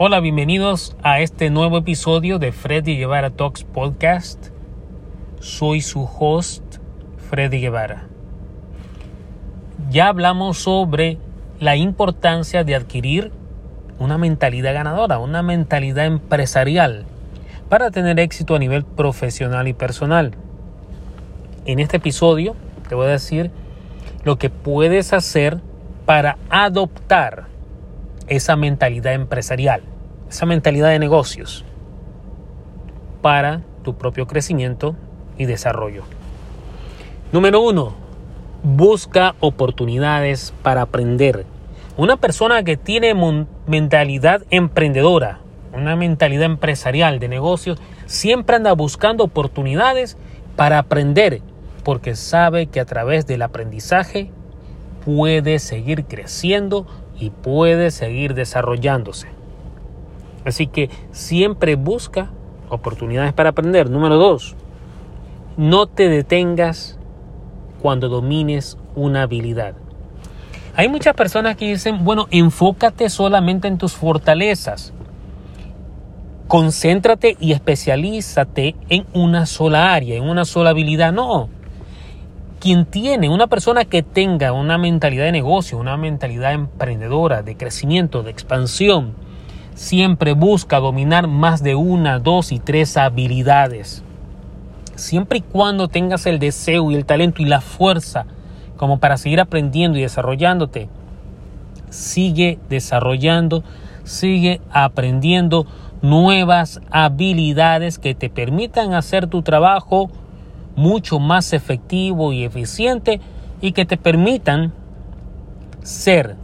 Hola, bienvenidos a este nuevo episodio de Freddy Guevara Talks Podcast. Soy su host, Freddy Guevara. Ya hablamos sobre la importancia de adquirir una mentalidad ganadora, una mentalidad empresarial para tener éxito a nivel profesional y personal. En este episodio te voy a decir lo que puedes hacer para adoptar esa mentalidad empresarial, esa mentalidad de negocios para tu propio crecimiento y desarrollo. Número uno, busca oportunidades para aprender. Una persona que tiene mentalidad emprendedora, una mentalidad empresarial de negocios, siempre anda buscando oportunidades para aprender, porque sabe que a través del aprendizaje puede seguir creciendo y puede seguir desarrollándose. Así que siempre busca oportunidades para aprender. Número dos, no te detengas cuando domines una habilidad. Hay muchas personas que dicen, bueno, enfócate solamente en tus fortalezas. Concéntrate y especialízate en una sola área, en una sola habilidad. No, quien tiene, una persona que tenga una mentalidad de negocio, una mentalidad emprendedora, de crecimiento, de expansión, siempre busca dominar más de una, dos y tres habilidades. Siempre y cuando tengas el deseo y el talento y la fuerza como para seguir aprendiendo y desarrollándote, sigue desarrollando, sigue aprendiendo nuevas habilidades que te permitan hacer tu trabajo mucho más efectivo y eficiente y que te permitan ser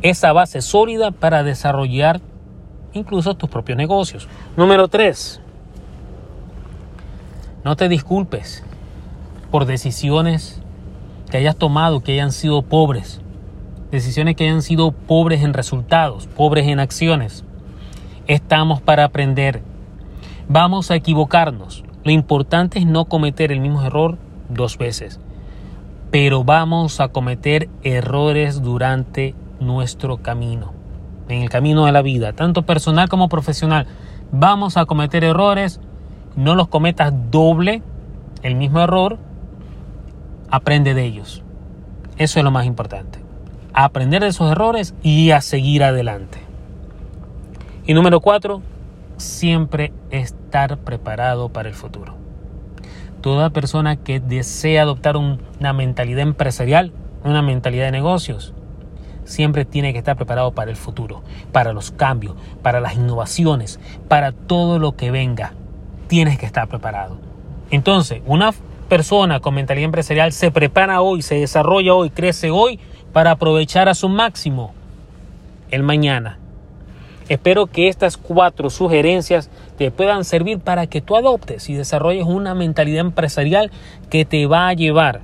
esa base sólida para desarrollar incluso tus propios negocios. Número 3. No te disculpes por decisiones que hayas tomado que hayan sido pobres. Decisiones que hayan sido pobres en resultados, pobres en acciones. Estamos para aprender. Vamos a equivocarnos. Lo importante es no cometer el mismo error dos veces. Pero vamos a cometer errores durante nuestro camino, en el camino de la vida, tanto personal como profesional. Vamos a cometer errores, no los cometas doble, el mismo error, aprende de ellos. Eso es lo más importante. aprender de esos errores y a seguir adelante. Y número cuatro, siempre estar preparado para el futuro. Toda persona que desea adoptar una mentalidad empresarial, una mentalidad de negocios, siempre tiene que estar preparado para el futuro, para los cambios, para las innovaciones, para todo lo que venga. Tienes que estar preparado. Entonces, una persona con mentalidad empresarial se prepara hoy, se desarrolla hoy, crece hoy para aprovechar a su máximo el mañana. Espero que estas cuatro sugerencias te puedan servir para que tú adoptes y desarrolles una mentalidad empresarial que te va a llevar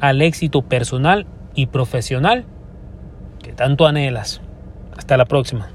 al éxito personal y profesional que tanto anhelas. Hasta la próxima.